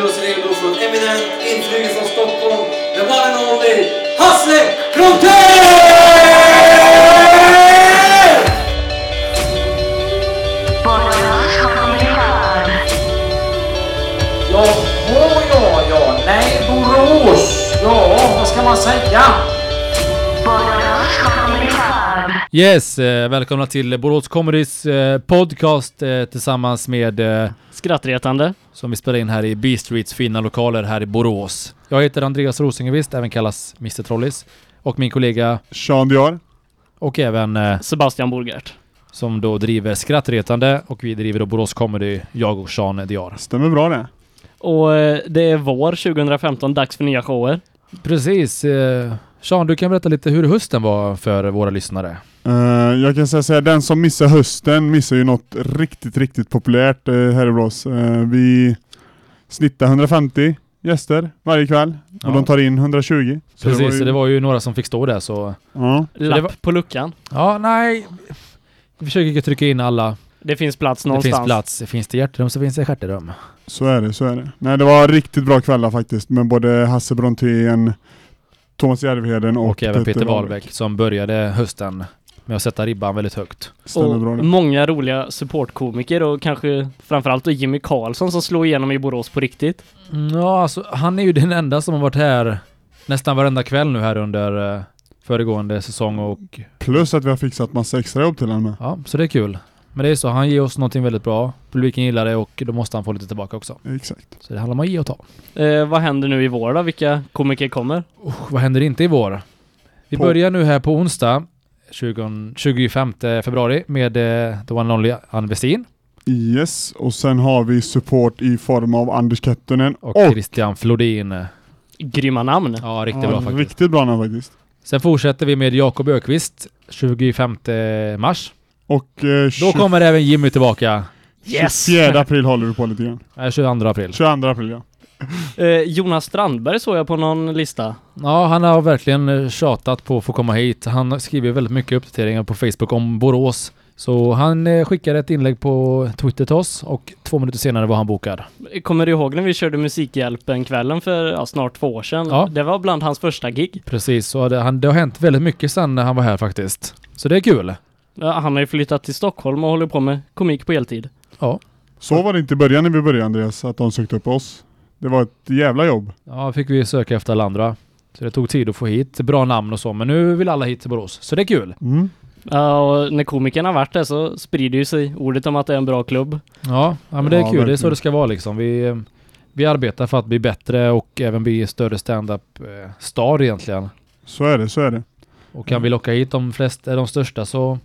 Plus redo från eminent inflyger från Stockholm. The one and only Hasse Brontén! Borås Jaha, ja, ja. Nej, Borås. Ja, vad ska man säga? Yes, eh, välkomna till Borås Comedys eh, podcast eh, tillsammans med eh, Skrattretande. som vi spelar in här i B Streets fina lokaler här i Borås. Jag heter Andreas Rosengevist, även kallas Mr Trollis. Och min kollega Sean Dior. och även eh, Sebastian Borgert. som då driver Skrattretande och vi driver då Borås Comedy, jag och Sean Diar. Stämmer bra det. Och eh, det är vår 2015, dags för nya shower. Precis. Eh, Sean, du kan berätta lite hur hösten var för våra lyssnare. Eh, jag kan säga så här, den som missar hösten missar ju något riktigt, riktigt populärt uh, här i Borås. Eh, vi snittar 150 gäster varje kväll och Ja. de tar in 120. Så Precis, det var så ju, det var ju några som fick stå där så... Ja, Lapp det var- på luckan. Ja, nej. Vi försöker trycka in alla. Det finns plats Det någonstans. finns plats. Finns det hjärterum så finns det stjärterum. så är det, så är det. Nej, det var riktigt bra kvällar faktiskt med både Hasse Brontén, Thomas Järvheden och, Och, även Peter Wahlbeck som började hösten med att sätta ribban väldigt högt. Stämmer bra Och det. många roliga supportkomiker och kanske framförallt då Jimmy Karlsson som slår igenom i Borås på riktigt. Mm, Ja, alltså han är ju den enda som har varit här nästan varenda kväll nu här under eh, föregående säsong och Plus att vi har fixat massa extra jobb till honom med. ja, så det är kul. Men det är så, han ger oss någonting väldigt bra. Publiken gillar det och då måste han få lite tillbaka också. Exakt. Så det handlar om att ge och ta. Eh, vad händer nu i vår då? Vilka komiker kommer? Oh, vad händer inte i vår? Vi På- börjar nu här på onsdag 20, 25 februari med eh, The One Only Ann Westin Yes, och sen har vi support i form av Anders Kettunen och, och, Christian Flodin. Grymma namn. Ja, riktigt Ja, bra faktiskt. riktigt bra namn faktiskt. Sen fortsätter vi med Jakob Ökvist 25 mars. Och eh, Då kommer även Jimmy tillbaka. Yes! 24 april håller vi på lite grann. Nej, 22 april. 22 april ja. Eh, Jonas Strandberg såg jag på någon lista. Ja, han har verkligen eh, tjatat på att få komma hit. Han skriver väldigt mycket uppdateringar på Facebook om Borås. Så han eh, skickade ett inlägg på Twitter till oss och två minuter senare var han bokad. Kommer du ihåg när vi körde Musikhjälpen-kvällen för ja, snart två år sedan? Ja. Det var bland hans första gig. Precis, så det, han, det har hänt väldigt mycket sen när han var här faktiskt. Så det är kul. Ja, han har ju flyttat till Stockholm och håller på med komik på heltid. Så var det inte i början när vi började Andreas, att de sökte upp oss. Det var ett jävla jobb. Ja, fick vi söka efter alla andra. Så det tog tid att få hit bra namn och så, men nu vill alla hit till Borås. Så det är kul. Mm. Ja, och när komikerna har varit där så sprider ju sig ordet om att det är en bra klubb. Ja, ja men det är Ja, kul. Det är så verkligen. det ska vara liksom. Vi, vi arbetar för att bli bättre och även bli större stand-up eh, egentligen. Så är det, så är det. Och kan vi locka hit de flesta, de största så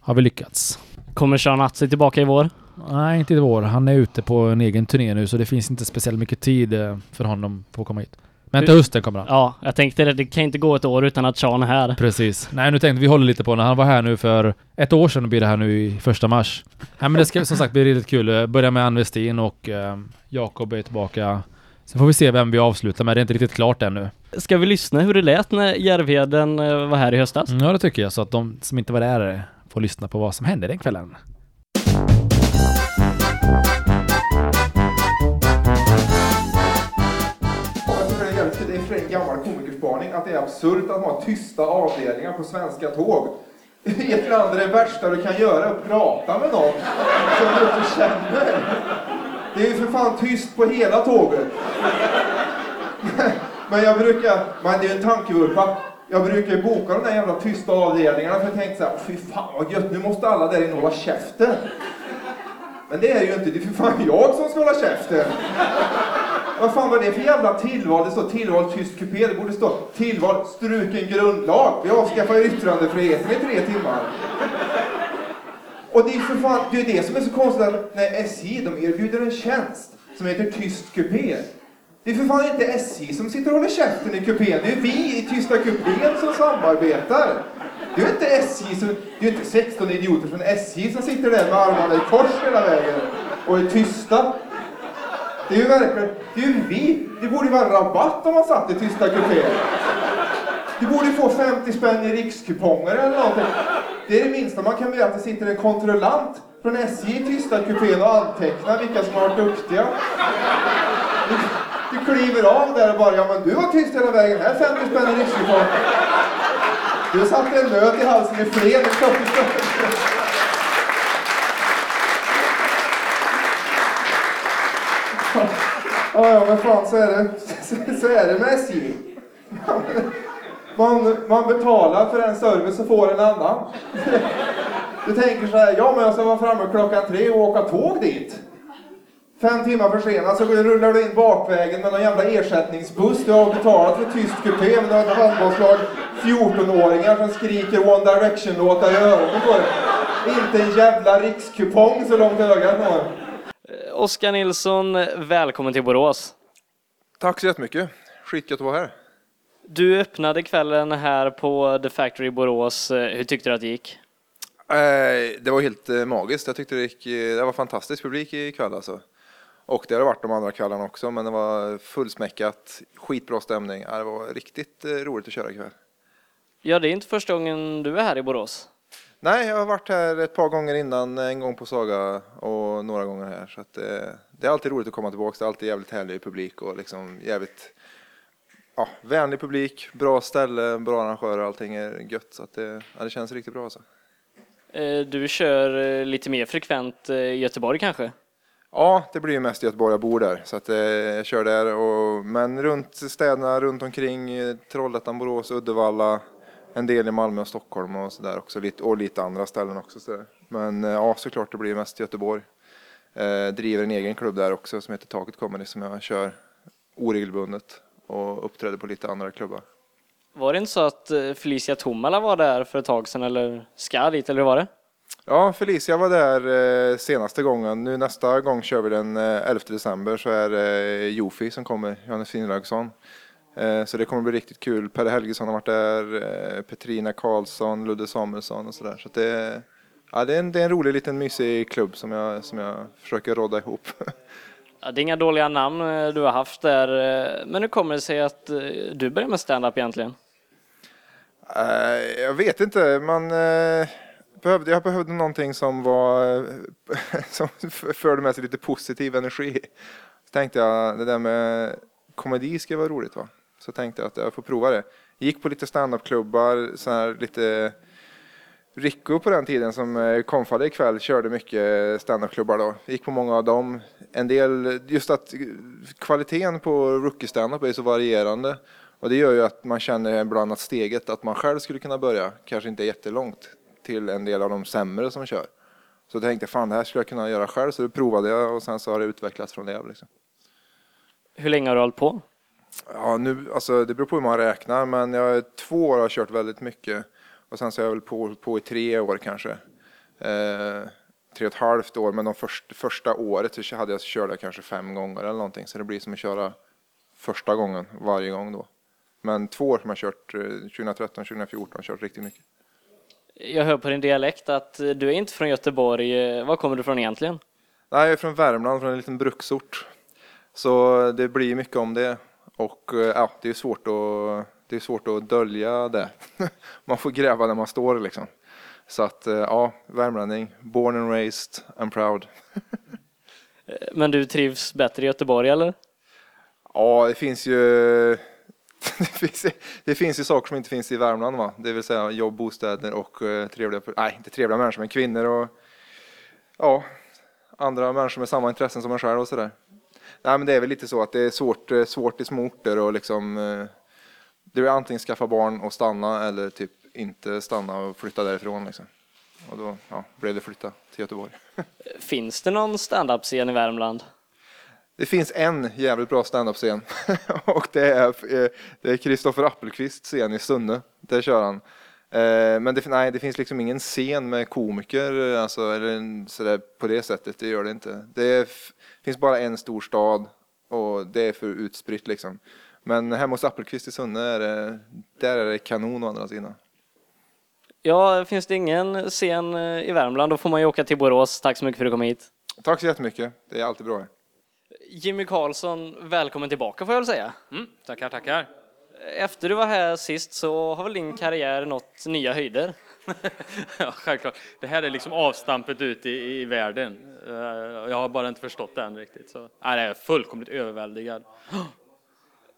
har vi lyckats. Kommer Sean Atzi tillbaka i vår? Nej, inte i vår. Han är ute på en egen turné nu så det finns inte speciellt mycket tid eh, för honom på att komma hit. Men till hösten kommer han. Ja, jag tänkte det. Det kan inte gå ett år utan att Sean är här. Precis. Nej, nu tänkte vi håller lite på när han var här nu för ett år sedan och blir det här nu i första mars. Nej, men det ska som sagt bli riktigt kul. Eh, Börja med Ann Westin och eh, Jakob är tillbaka. Sen får vi se vem vi avslutar med. Det är inte riktigt klart ännu. Ska vi lyssna hur det lät när Järvheden eh, var här i höstas? Mm, Ja, det tycker jag. Så att de som inte var där får lyssna på vad som hände den kvällen. Det är för en gammal komikerspaning att det är absurt att ha tysta avdelningar på svenska tåg. I ett land är det värsta du kan göra? Att prata med någon som du inte känner. Det är ju för fan tyst på hela tåget. Men jag brukar, men det är en tankevurpa. Jag brukar ju boka de där jävla tysta avdelningarna för jag tänkte så här, fy fan vad gött, nu måste alla där inne hålla käften. Men det är det ju inte, det är för fan jag som ska hålla käften. Vad fan var det för jävla tillval? Det står tillval tyst kupé. Det borde stå tillval struken grundlag. Vi avskaffar yttrandefriheten i tre timmar. Och det är för fan, det är det som är så konstigt att när SJ de erbjuder en tjänst som heter tyst kupé. Det är för fan inte SJ som sitter och håller käften i kupén. Det är vi i tysta kupén som samarbetar. Det är inte SJ som, det är ju inte 16 idioter från SJ som sitter där med armarna i kors hela vägen och är tysta. Det är ju verkligen, det är ju vi. Det borde ju vara rabatt om man satt i tysta Kupén! Du borde ju få 50 spänn i rikskuponger eller någonting. Det är det minsta man kan begära att det sitter en kontrollant från SJ i tysta kupén och antecknar vilka som har varit duktiga. Du, du kliver av där och bara, ja men du var tyst hela vägen, här 50 spänn i Rikskuponger! Du satte en nöt i halsen i flen och 40 Ja, ja, men fan så är det, så, är det med SJ. Man, man betalar för en service och får en annan. Du tänker så här, ja men jag ska vara framme klockan tre och åka tåg dit. Fem timmar försenat så rullar du in bakvägen med någon jävla ersättningsbuss. Du har betalat för tyst kupé men du har ett handbollslag 14-åringar som skriker One Direction-låtar i öronen på dig. Inte en jävla rikskupong så långt ögat når. Oskar Nilsson, välkommen till Borås. Tack så jättemycket. Skitgött att vara här. Du öppnade kvällen här på The Factory Borås. Hur tyckte du att det gick? Eh, Det var helt eh, magiskt. Jag tyckte det, gick, eh, det var fantastisk publik ikväll alltså. Och det har det varit de andra kvällarna också, men det var fullsmäckat, skitbra stämning. Det var riktigt roligt att köra ikväll. Ja, det är inte första gången du är här i Borås. Nej, jag har varit här ett par gånger innan, en gång på Saga och några gånger här. Så att, eh, det är alltid roligt att komma tillbaka. Det är alltid jävligt härlig publik och liksom jävligt ja, vänlig publik, bra ställe, bra arrangörer, allting är gött. Så att det, ja, det känns riktigt bra alltså. Eh, Du kör eh, lite mer frekvent eh, i Göteborg kanske? Ja, det blir ju mest i Göteborg, jag bor där. Så att, eh, jag kör där. Och, men runt städerna runt omkring, eh, Trollhättan, Borås, Uddevalla, en del i Malmö och Stockholm och sådär också. Och lite andra ställen också. Så där. Men eh, ja, såklart det blir mest i Göteborg. Eh, driver en egen klubb där också som heter Taket Comedy som jag kör oregelbundet och uppträder på lite andra klubbar. Var det inte så att eh, Felicia Tomala var där för ett tag sedan eller ska dit eller hur var det? Ja, Felicia var där eh, senaste gången. Nu nästa gång kör vi den eh, 11 december så är det eh, Jofi som kommer, Johannes Finnlaugsson. Eh, så det kommer bli riktigt kul. Pelle Helgesson har varit där, eh, Petrina Karlsson, Ludde Samuelsson och sådär. Så det, ja, det, är en, det är en rolig liten mysig klubb som jag, som jag försöker råda ihop. Ja, det är inga dåliga namn eh, du har haft där, men hur kommer det sig att du började med stand-up egentligen? Jag vet inte, man eh, behövde, jag behövde någonting som var som förde med sig lite positiv energi. Så tänkte jag, det där med komedi ska vara roligt va? Så tänkte jag att jag får prova det. Gick på lite standupklubbar, så här lite Rico på den tiden som eh, konfade ikväll körde mycket standupklubbar då. Gick på många av dem. En del, just att kvaliteten på rookie standup är så varierande. Och det gör ju att man känner ibland att steget att man själv skulle kunna börja kanske inte är jättelångt till en del av de sämre som kör. Så jag tänkte fan det här skulle jag kunna göra själv så det provade jag och sen så har det utvecklats från det. Liksom. Hur länge har du hållit på? Ja, nu, alltså, det beror på hur man räknar men jag två år har jag kört väldigt mycket och sen så har jag väl på, på i tre år kanske. Eh, tre och ett halvt år men de först, första året så hade jag kört det kanske fem gånger eller någonting så det blir som att köra första gången varje gång då. Men två år som jag kört, eh, 2013, 2014, har kört riktigt mycket. Jag hör på din dialekt att du är inte från Göteborg. Eh, Var kommer du från egentligen? Nej, jag är från Värmland, från en liten bruksort. Så det blir mycket om det. Och eh, ja, det är svårt att, det är svårt att dölja det. man får gräva där man står liksom. Så att eh, ja, värmlänning, born and raised and proud. Eh, Men du trivs bättre i Göteborg eller? Ja, det finns ju det finns, det finns ju saker som inte finns i Värmland va? Det vill säga jobb, bostäder och trevliga, nej inte trevliga människor men kvinnor och ja, andra människor med samma intressen som en själv och sådär. Nej men det är väl lite så att det är svårt, eh, svårt i små orter och liksom eh, det är antingen skaffa barn och stanna eller typ inte stanna och flytta därifrån liksom. Och då ja, blev det flytta till Göteborg. Finns det någon stand-up-scen i Värmland? Det finns en jävligt bra standup-scen och det är eh, det är Kristoffer Appelqvists scen i Sunne. Där kör han. Eh, Men det, nej, det finns liksom ingen scen med komiker alltså, eller sådär, på det sättet. Det gör det inte. Det är, finns bara en stor stad och det är för utspritt liksom. Men hemma hos Appelqvist i Sunne är det, där är det kanon å andra sidan. Ja, finns det ingen scen eh, i Värmland då får man ju åka till Borås. Tack så mycket för att du kom hit. Tack så jättemycket. Det är alltid bra. här. Jimmy Karlsson, välkommen tillbaka får jag väl säga. Mm, tackar, tackar. Efter du var här sist så har väl din karriär nått nya höjder? ja, självklart. Det här är liksom avstampet ut i, i världen. Eh, Jag har bara inte förstått det än riktigt. Så. Nej, jag är fullkomligt överväldigad.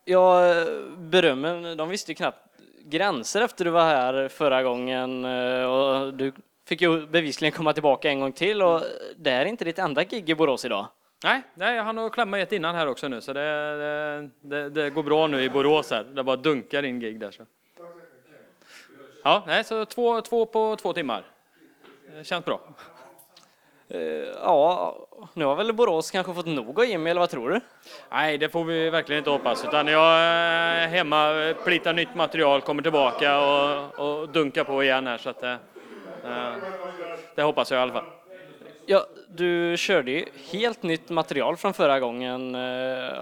Ja, berömmen, de visste ju knappt gränser efter du var här förra gången eh, och du fick ju bevisligen komma tillbaka en gång till och det är inte ditt enda gig i Borås idag. Nej, nej, jag hann att klämma ett innan här också nu, så det, det, det, det går bra nu i Borås här. Det bara dunkar in gig där. Så. Ja, nej, så två, två på två timmar. Det känns bra. Eh, Ja, nu har väl Borås kanske fått nog av Jimmy, eller vad tror du? Nej, det får vi verkligen inte hoppas. Utan jag är hemma, plitar nytt material, kommer tillbaka och, och dunkar på igen här. Så att, eh, eh, det hoppas jag i alla fall. Ja, du körde ju helt nytt material från förra gången. Eh,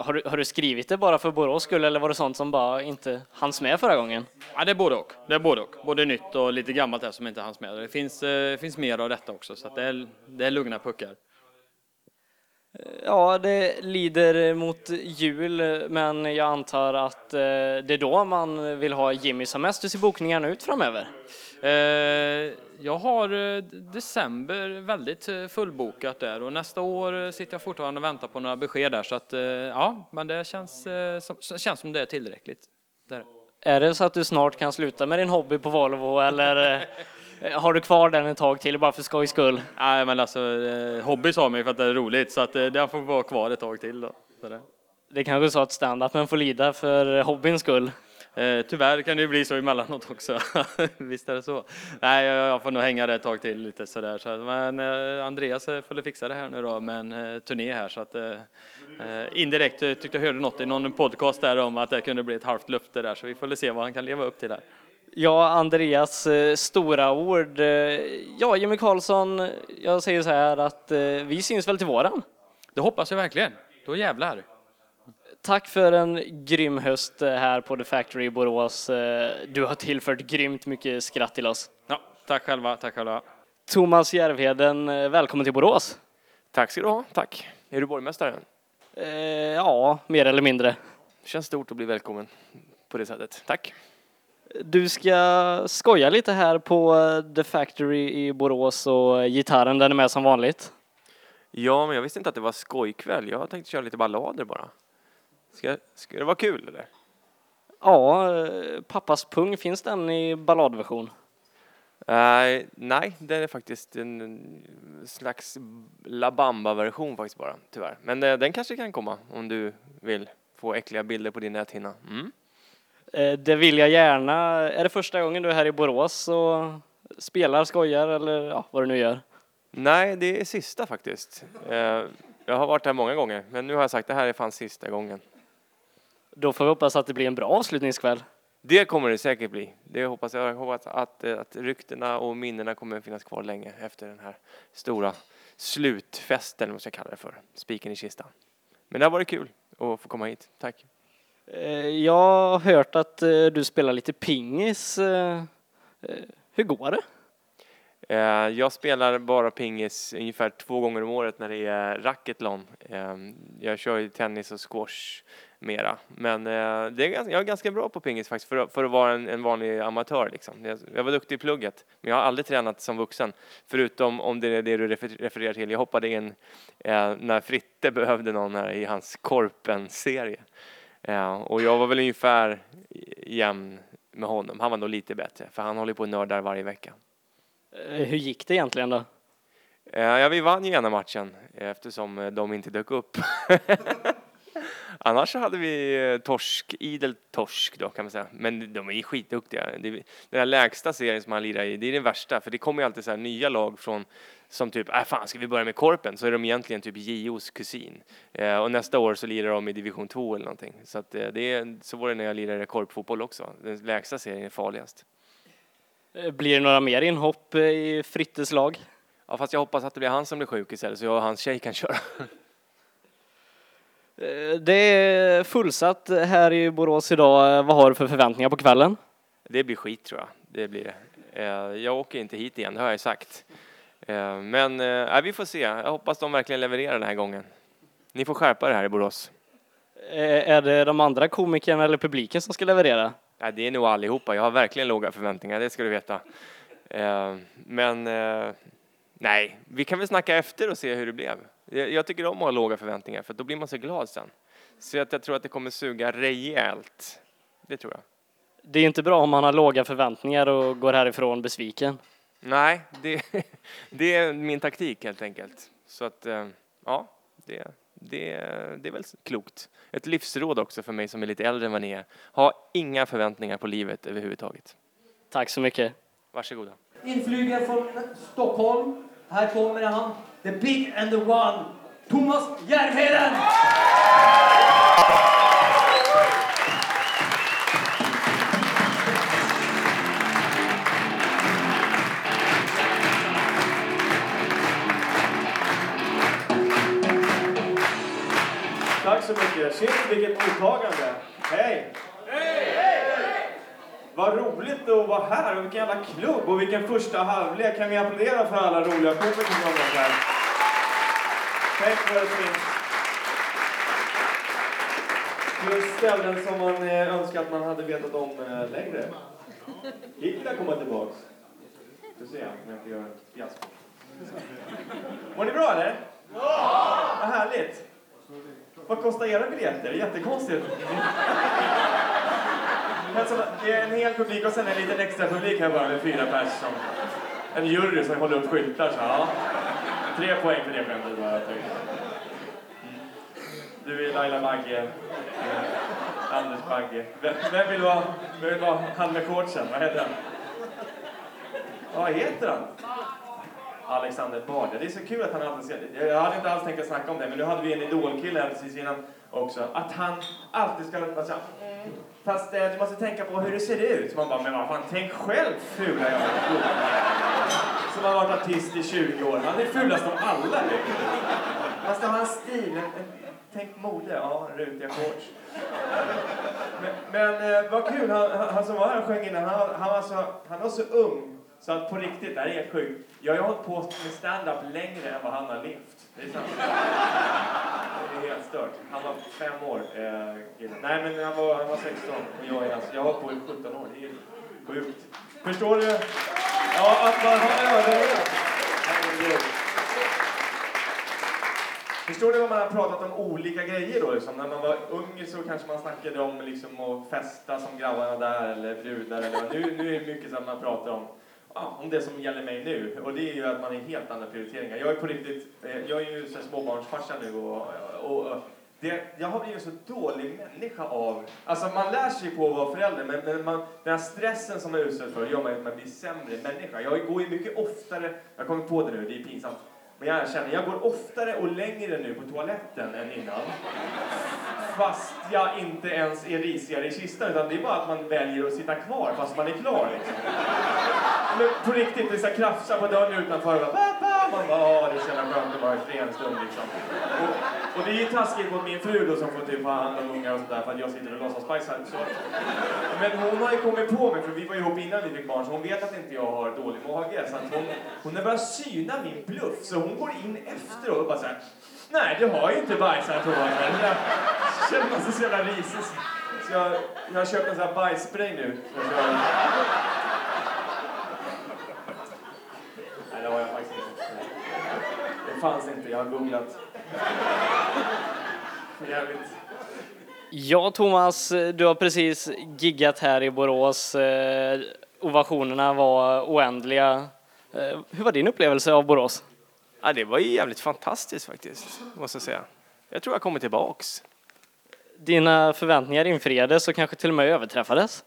har du, har du skrivit det bara för Borås skull eller var det sånt som bara inte hanns med förra gången? Ja, det är både och. Det är både och. Både nytt och lite gammalt här som inte hanns med. Det finns, eh, finns mer av detta också, så att det, är, det är lugna puckar. Ja, det lider mot jul, men jag antar att eh, det är då man vill ha Jimmy som mest. Hur ser bokningarna ut framöver? Eh, jag har eh, december väldigt fullbokat där och nästa år sitter jag fortfarande och väntar på några besked där så att ja, men det känns, som, känns som det är tillräckligt. Det är det. Så att du snart kan sluta med din hobby på Volvo eller har du kvar den ett tag till bara för skojs skull? Nej, men alltså eh, hobbys har man ju för att det är roligt så att eh, det får vara kvar ett tag till då. Så det. Det kanske är så att stand-upen får lida för hobbyns skull. Eh, tyvärr kan det ju bli så emellanåt också. Visst är det så. Nej, jag, får nog hänga det ett tag till lite sådär. Så, men eh, Andreas eh, får fixa det här nu då med en eh, turné här så att eh, eh, indirekt eh, tyckte jag hörde något i någon podcast där om att det kunde bli ett halvt löfte där så vi får väl se vad han kan leva upp till där. Ja, Andreas eh, stora ord. Eh, ja, Jimmy Karlsson, jag säger så här att eh, vi syns väl till våren. Det hoppas jag verkligen. Då jävlar. Tack för en grym höst här på The Factory i Borås. Du har tillfört grymt mycket skratt till oss. Ja, tack själva, tack själva. Thomas Järvheden, välkommen till Borås. Tack ska du ha, tack. Är du borgmästare? Eh, ja, mer eller mindre. Känns stort att bli välkommen på det sättet. Tack. Du ska skoja lite här på eh, The Factory i Borås och gitarren den är med som vanligt. Ja, men jag visste inte att det var skojkväll. Jag tänkte köra lite ballader bara. Ska, ska det vara kul eller? Ja, eh, Pappas pung, finns den i balladversion? Nej, nej, det är faktiskt en slags La Bamba-version faktiskt bara, tyvärr. Men eh, den kanske kan komma om du vill få äckliga bilder på din näthinna. Mm. Eh, Det vill jag gärna. Är det första gången du är här i Borås och spelar, skojar eller ja, vad du nu gör? Nej, det är sista faktiskt. Eh, Jag har varit här många gånger, men nu har jag sagt det här är fan sista gången. Då får vi hoppas att det blir en bra avslutningskväll. Det kommer det säkert bli. Det hoppas jag. Jag hoppas att, eh, att ryktena och minnena kommer att finnas kvar länge efter den här stora slutfesten, eller vad ska jag kalla det för, spiken i kistan. Men det har varit kul att få komma hit. Tack. Eh, jag har hört att eh, du spelar lite pingis. Eh, hur går det? Jag spelar bara pingis ungefär två gånger om året när det är racketlon. Jag kör ju tennis och squash mera. Men det är, ganska- jag är ganska bra på pingis faktiskt för, att- för att vara en, en vanlig amatör. Liksom. Jag, jag var duktig i plugget, men jag har aldrig tränat som vuxen. Förutom om det är det du refererar till. Jag hoppade in när Fritte behövde någon här i hans Korpen-serie. Eh, och jag var väl ungefär jämn med honom. Han var nog lite bättre, för han håller på och nördar varje vecka. Eh, Hur gick det egentligen då? Eh, Ja, vi vann ju ena matchen eftersom de inte dök upp. Annars hade vi eh, torsk, idel torsk då kan man säga. Men de är ju skitduktiga. Det- Den här lägsta serien som han lirar i, det är den värsta. För det kommer ju alltid så nya lag från som typ, äh fan ska vi börja med Korpen? Så är de egentligen typ JOs kusin. Eh, och nästa år så lirar de i division 2 eller någonting. Så att eh, det är, så var det när jag lirade korpfotboll också. Den lägsta serien är farligast. Eh, Blir det några mer inhopp eh, i Frittes lag? Ja, fast jag hoppas att det blir han som blir sjuk istället så jag och hans tjej kan köra. Eh, Det är fullsatt här i Borås idag. Eh, Vad har du för förväntningar på kvällen? Det blir skit tror jag. Det blir det. Eh, Jag åker inte hit igen, det har jag sagt. Men nej, vi får se. Jag hoppas de verkligen levererar den här gången. Ni får skärpa det här i Borås. Är det de andra komikerna eller publiken som ska leverera? Nej, det är nog allihopa. Jag har verkligen låga förväntningar, det ska du veta. Men nej, vi kan väl snacka efter och se hur det blev. Jag, tycker om att ha låga förväntningar för då blir man så glad sen. Så att jag tror att det kommer suga rejält. Det tror jag. Det är inte bra om man har låga förväntningar och går härifrån besviken. Nej, det, det är min taktik helt enkelt. Så att, eh, ja, det, det, det är väl klokt. Ett livsråd också för mig som är lite äldre än vad ni är. Ha inga förväntningar på livet överhuvudtaget. Tack så mycket. Varsågoda. Inflygen från Stockholm. Här kommer han. The big and the one. Thomas Järvheden! Tack så mycket. Shit, vilket mottagande. Hej! Vad roligt att vara här och vilken jävla klubb och vilken första halvlek. Kan vi applådera för alla roliga komiker som har varit här? Tänk vad det finns. Just ställen som man eh, önskar att man hade vetat om eh, längre. Vill jag komma tillbaks. Ska se om jag inte gör en fiasko. Mår ni bra eller? Ja! Vad härligt. Vad kostar era biljetter? Jättekonstigt. Det är en hel publik och sen en liten extra publik här bara med fyra pers som en jury som håller upp skyltar. Så, ja. Tre poäng för det skämtet bara. Du är Laila Magge. Eh, Anders Bagge. Vem, vem vill vara, vem vill vara han med shortsen? Vad heter han? Vad heter han? Alexander Bard. Det är så kul att han alltid ska... Jag hade inte alls tänkt att snacka om det, men nu hade vi en idolkille här precis innan också. Att han alltid ska vara så Fast eh, du måste tänka på hur det ser ut. Man bara, men vad fan, tänk själv fula jag är. Som har varit artist i 20 år. Han är fulast av alla nu. Fast han har en stil. Tänk mode. Ja, rutiga shorts. Men, men eh, vad kul, han, han, som var här och sjöng innan, han, han, var så, han var så ung. Så att på riktigt, det här är helt sjukt. Jag har hållit på med stand-up längre än vad han har levt. Det är sant. Det är helt stört. Han var fem år, eh. Nej, men han var, han var 16 och jag är alltså, jag har hållit på i 17 år. Det är sjukt. Förstår du? Ja, att man har överlevt. Herregud. Förstår du vad man har pratat om olika grejer då? Liksom? När man var ung så kanske man snackade om liksom, att festa som grabbarna där eller brudar eller vad. Nu, nu är det mycket som man pratar om ja, om det som gäller mig nu. Och det är ju att man är helt andra prioriteringar. Jag är på riktigt, eh, jag är ju småbarnsfarsa nu och, och, och det, jag har blivit en så dålig människa av... Alltså man lär sig på att vara förälder, men, men man, den här stressen som man är utsatt för gör mig att man blir sämre människa. Jag går ju mycket oftare, jag kommer på det nu, det är pinsamt, men jag känner, jag går oftare och längre nu på toaletten än innan. Fast jag inte ens är risigare i kistan, utan det är bara att man väljer att sitta kvar fast man är klar. Liksom. Men på riktigt, det är så här krafsar på dörren utanför och bara, "Pappa!" man bara, åh, det är så jävla skönt att vara i fred en stund liksom. Och, och det är ju taskigt mot min fru då som får typ ha hand om ungar och sådär för att jag sitter och låtsas bajsa. Så. Men hon har ju kommit på mig, för vi var ihop innan vi fick barn, så hon vet att inte jag har dålig mage. Så att hon, hon har börjat syna min bluff, så hon går in efteråt och bara såhär, nej du har ju inte bajsat Thomas. Jag känner mig så jävla risig. Så jag, jag har köpt en sån här bajsspray nu. Nej, det har jag faktiskt inte. Det fanns inte, jag har googlat. Ja, Thomas, du har precis giggat här i Borås. Eh, Ovationerna var oändliga. Eh, Hur var din upplevelse av Borås? Ja, det var ju jävligt fantastiskt faktiskt, måste jag säga. Jag tror jag kommer tillbaks. Dina förväntningar infriades och kanske till och med överträffades?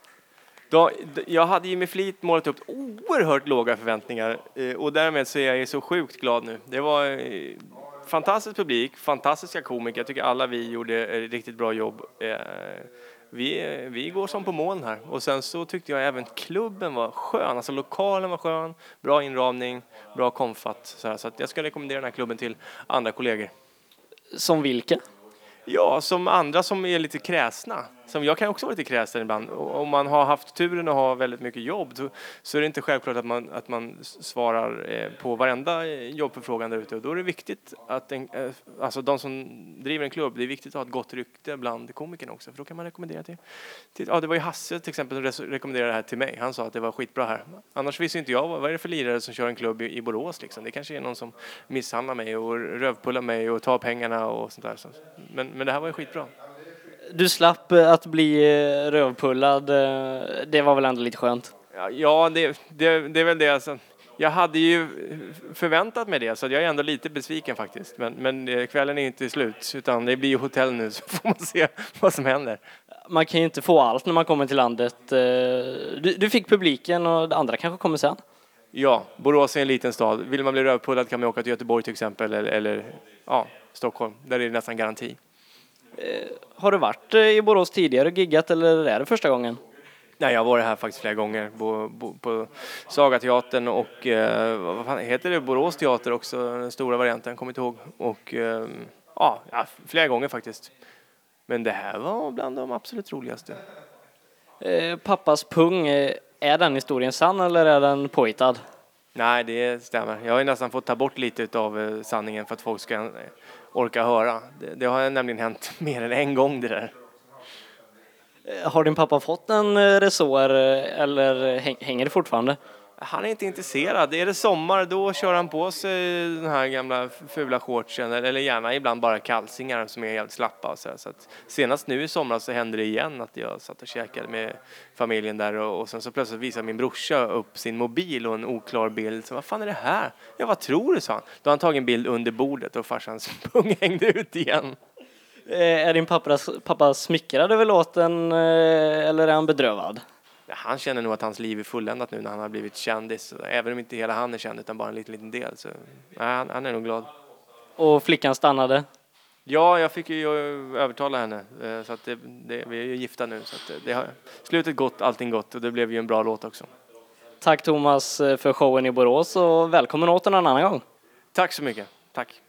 Då, jag hade ju med flit målat upp oerhört låga förväntningar eh, och därmed så är jag så sjukt glad nu. Det var fantastisk publik, fantastiska komiker. Jag tycker alla vi gjorde ett riktigt bra jobb. Eh, Vi, eh, vi går som på moln här. Och sen så tyckte jag även klubben var skön. Alltså lokalen var skön, bra inramning, bra komfat. Så, så jag ska rekommendera den här klubben till andra kollegor. Som vilka? Ja, som andra som är lite kräsna. Som jag kan också vara lite kräsen ibland. Och Om man har haft turen att ha väldigt mycket jobb så, så är det inte självklart att man, att man svarar eh, på varenda eh, jobbförfrågan där ute. Och då är det viktigt att en, eh, alltså de som driver en klubb, det är viktigt att ha ett gott rykte bland komikerna också. För då kan man rekommendera till, till ja det var ju Hasse till exempel som rekommenderade det här till mig. Han sa att det var skitbra här. Annars visste inte jag vad, är det för lirare som kör en klubb i, i Borås liksom. Det kanske är någon som misshandlar mig och rövpullar mig och tar pengarna och sånt där. Men, men det här var ju skitbra. Du slapp eh, att bli eh, rövpullad. eh, Det var väl ändå lite skönt? Ja, det, det, det är väl det. Alltså. Jag hade ju förväntat mig det, så jag är ändå lite besviken faktiskt. Men, men kvällen är inte slut, utan det blir ju hotell nu, så får man se vad som händer. Man kan ju inte få allt när man kommer till landet. Du, du fick publiken och det andra kanske kommer sen. Ja, Borås är en liten stad. Vill man bli rövpullad kan man åka till Göteborg till exempel, eller, eller ja, Stockholm. Där är det nästan garanti. Har du varit eh, i Borås tidigare och giggat eller är det första gången? Nej, jag har varit här faktiskt flera gånger på, på, på Sagateatern och eh, vad fan heter det, Borås teater också, den stora varianten, kommer inte ihåg. Och eh, ja, ja, flera gånger faktiskt. Men det här var bland de absolut roligaste. Eh, Pappas pung, eh, är den historien sann eller är den påhittad? Nej, det stämmer. Jag har ju nästan fått ta bort lite av eh, sanningen för att folk ska eh, orka höra. Det, det har nämligen hänt mer än en gång det där. Eh, har din pappa fått en resår eller hänger det fortfarande? Han är inte intresserad. Är det sommar då kör han på sig den här gamla fula shortsen eller gärna ibland bara kalsingar som är helt slappa. och Så, här. så att senast nu i somras så hände det igen att jag satt och käkade med familjen där och, och sen så plötsligt visade min brorsa upp sin mobil och en oklar bild. Så vad fan är det här? Ja, vad tror du? sa han. Då har han tagit en bild under bordet och farsans pung hängde ut igen. Eh, är din pappa, pappa smickrad över låten eh, eller är han bedrövad? Han känner nog att hans liv är fulländat nu när han har blivit kändis. Även om inte hela han är känd utan bara en liten, liten del. Så, nej, han, han är nog glad. Och flickan stannade? Ja, jag fick ju övertala henne. eh, Så att det, det, vi är ju gifta nu. Så att det, det har, slutet gott, allting gott. Och det blev ju en bra låt också. Tack Thomas eh, för showen i Borås och välkommen åter en annan gång. Tack så mycket. Tack.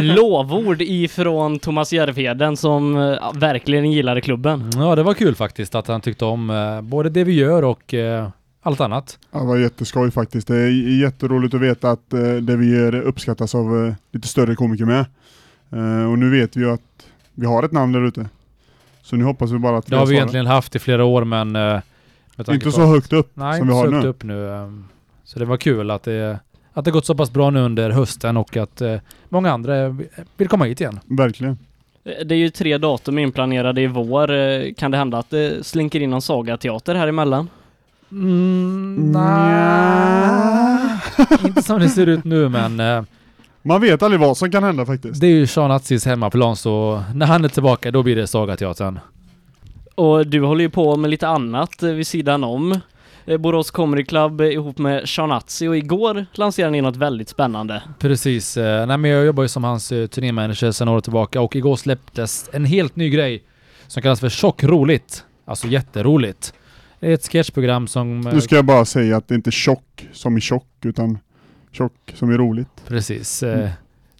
Lovord ifrån Thomas Järvheden som eh, verkligen gillade klubben. Ja, det var kul faktiskt att han tyckte om eh, både det vi gör och eh, allt annat. Ja, det var jätteskoj faktiskt. Det är jätteroligt att veta att eh, det vi gör uppskattas av eh, lite större komiker med. Eh, och nu vet vi ju att vi har ett namn där ute. Så nu hoppas vi bara att Det har vi egentligen haft i flera år men... eh, Inte så högt upp Nej, som inte vi har så högt nu. upp nu. eh, Så det var kul att det, att det gått så pass bra nu under hösten och att eh, många andra vill komma hit igen. Verkligen. Eh, Det är ju tre datum inplanerade i vår. Eh, Kan det hända att det slinker in någon sagateater här emellan? Mm, nej. Inte som det ser ut nu men... eh, Man vet aldrig vad som kan hända faktiskt. Det är ju Sean Atzis hemmaplan så när han är tillbaka då blir det Sagateatern. Och du håller ju på med lite annat eh, vid sidan om. Eh, Borås Comedy Club eh, ihop med Shanazzi och igår lanserade ni något väldigt spännande. Precis. eh, Nej men jag jobbar ju som hans turnémanager sedan året tillbaka och igår släpptes en helt ny grej som kallas för Tjockroligt. Alltså jätteroligt. Det är ett sketchprogram som... Nu ska jag bara säga att det inte är tjock som i tjock, utan tjock som är roligt. Precis. eh,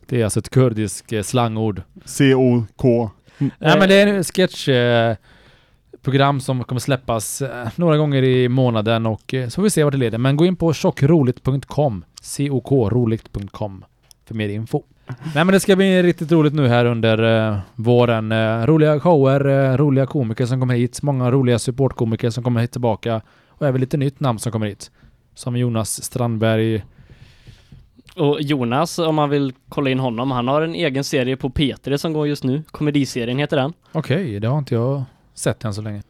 Det är alltså ett kurdiskt slangord. C-O-K. Nej men det är en sketch program som kommer släppas eh, några gånger i månaden och eh, så får vi se vart det leder. Men gå in på tjockroligt.com C-O-K-roligt.com för mer info. Nej men det ska bli riktigt roligt nu här under eh, våren. Eh, roliga shower, eh, roliga komiker som kommer hit, många roliga supportkomiker som kommer hit tillbaka och även lite nytt namn som kommer hit. Som Jonas Strandberg. Och Jonas, om man vill kolla in honom, han har en egen serie på P3 som går just nu. Komediserien heter den. Okej, det har inte jag sett än så länge.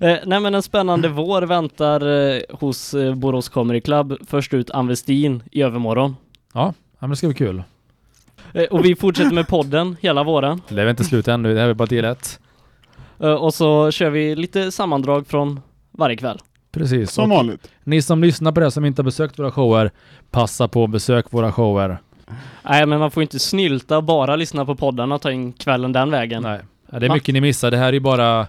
Eh, nej men en spännande vår väntar eh, hos eh, Borås Comedy Club. Först ut Ann Westin i övermorgon. Ja, ja men det ska bli kul. Eh, och vi fortsätter med podden hela våren. Det är väl inte slut ännu, det här är bara del ett. Eh, och så kör vi lite sammandrag från varje kväll. Precis. Som Och vanligt. Ni som lyssnar på det som inte har besökt våra shower, passa på att besök våra shower. Nej men man får inte snylta och bara lyssna på poddarna och ta in kvällen den vägen. Nej, ja, det är Va? mycket ni missar. Det här är ju bara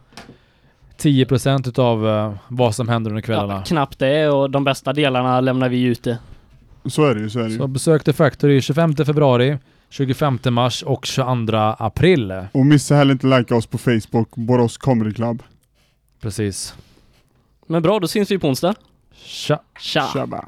10% utav eh, vad som händer under Ja, kvällarna. knappt det och de bästa delarna lämnar vi ute. Så är det ju, så är det ju. Så besök The Factory 25 februari, 25 mars och 22 april. Och missa heller inte likea oss på Facebook, Borås Comedy Club. Precis. Men bra, då syns vi på onsdag. Tja. Tja. Tjaba.